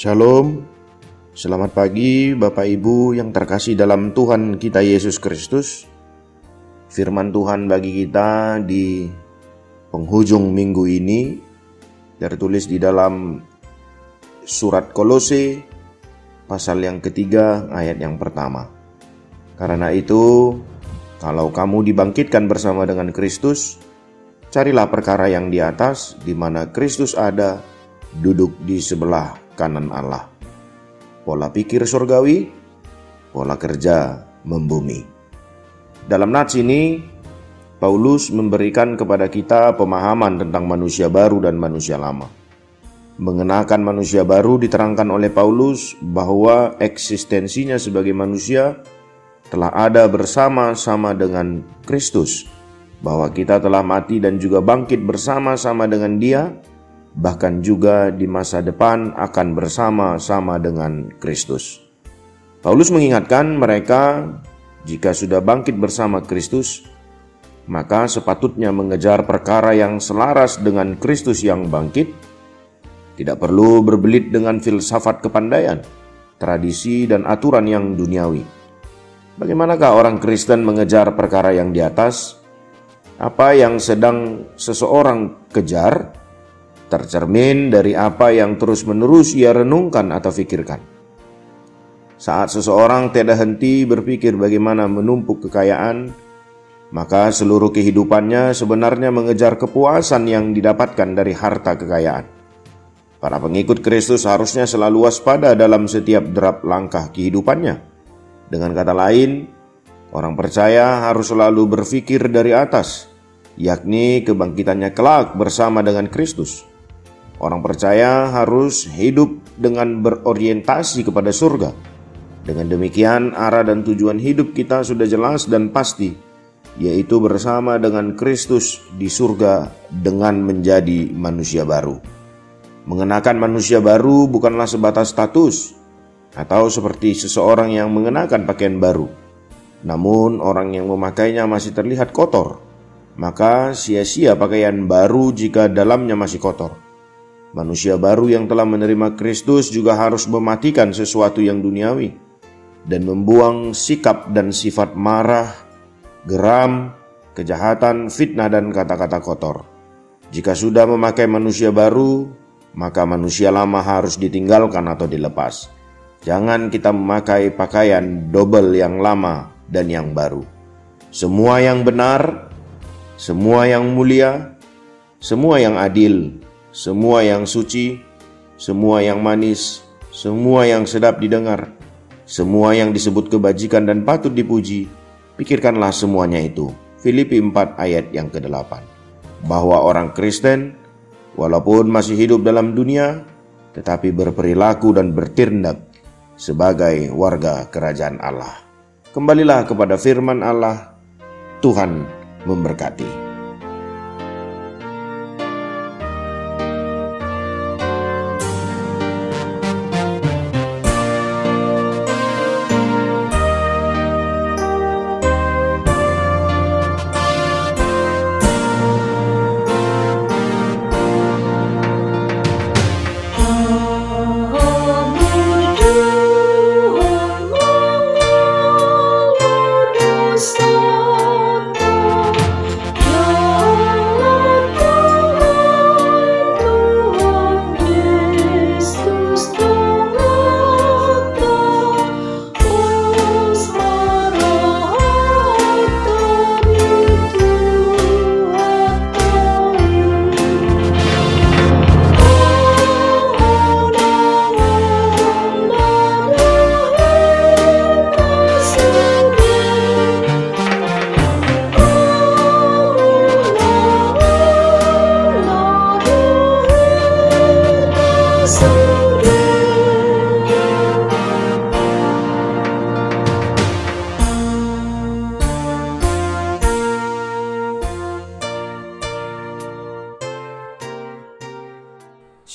Shalom, selamat pagi Bapak Ibu yang terkasih dalam Tuhan kita Yesus Kristus. Firman Tuhan bagi kita di penghujung minggu ini tertulis di dalam surat Kolose pasal yang ketiga ayat yang pertama. Karena itu, kalau kamu dibangkitkan bersama dengan Kristus, carilah perkara yang di atas, di mana Kristus ada, duduk di sebelah kanan Allah. Pola pikir surgawi, pola kerja membumi. Dalam nats ini, Paulus memberikan kepada kita pemahaman tentang manusia baru dan manusia lama. Mengenakan manusia baru diterangkan oleh Paulus bahwa eksistensinya sebagai manusia telah ada bersama-sama dengan Kristus, bahwa kita telah mati dan juga bangkit bersama-sama dengan Dia bahkan juga di masa depan akan bersama-sama dengan Kristus. Paulus mengingatkan mereka, jika sudah bangkit bersama Kristus, maka sepatutnya mengejar perkara yang selaras dengan Kristus yang bangkit. Tidak perlu berbelit dengan filsafat kepandaian, tradisi, dan aturan yang duniawi. Bagaimanakah orang Kristen mengejar perkara yang di atas? Apa yang sedang seseorang kejar tercermin dari apa yang terus-menerus ia renungkan atau pikirkan. Saat seseorang tidak henti berpikir bagaimana menumpuk kekayaan, maka seluruh kehidupannya sebenarnya mengejar kepuasan yang didapatkan dari harta kekayaan. Para pengikut Kristus harusnya selalu waspada dalam setiap derap langkah kehidupannya. Dengan kata lain, orang percaya harus selalu berpikir dari atas, yakni kebangkitannya kelak bersama dengan Kristus. Orang percaya harus hidup dengan berorientasi kepada surga. Dengan demikian, arah dan tujuan hidup kita sudah jelas dan pasti, yaitu bersama dengan Kristus di surga dengan menjadi manusia baru. Mengenakan manusia baru bukanlah sebatas status atau seperti seseorang yang mengenakan pakaian baru. Namun, orang yang memakainya masih terlihat kotor, maka sia-sia pakaian baru jika dalamnya masih kotor. Manusia baru yang telah menerima Kristus juga harus mematikan sesuatu yang duniawi dan membuang sikap dan sifat marah, geram, kejahatan, fitnah, dan kata-kata kotor. Jika sudah memakai manusia baru, maka manusia lama harus ditinggalkan atau dilepas. Jangan kita memakai pakaian double yang lama dan yang baru. Semua yang benar, semua yang mulia, semua yang adil, semua yang suci, semua yang manis, semua yang sedap didengar, semua yang disebut kebajikan dan patut dipuji, pikirkanlah semuanya itu. Filipi 4 ayat yang ke-8. Bahwa orang Kristen, walaupun masih hidup dalam dunia, tetapi berperilaku dan bertindak sebagai warga kerajaan Allah. Kembalilah kepada firman Allah, Tuhan memberkati.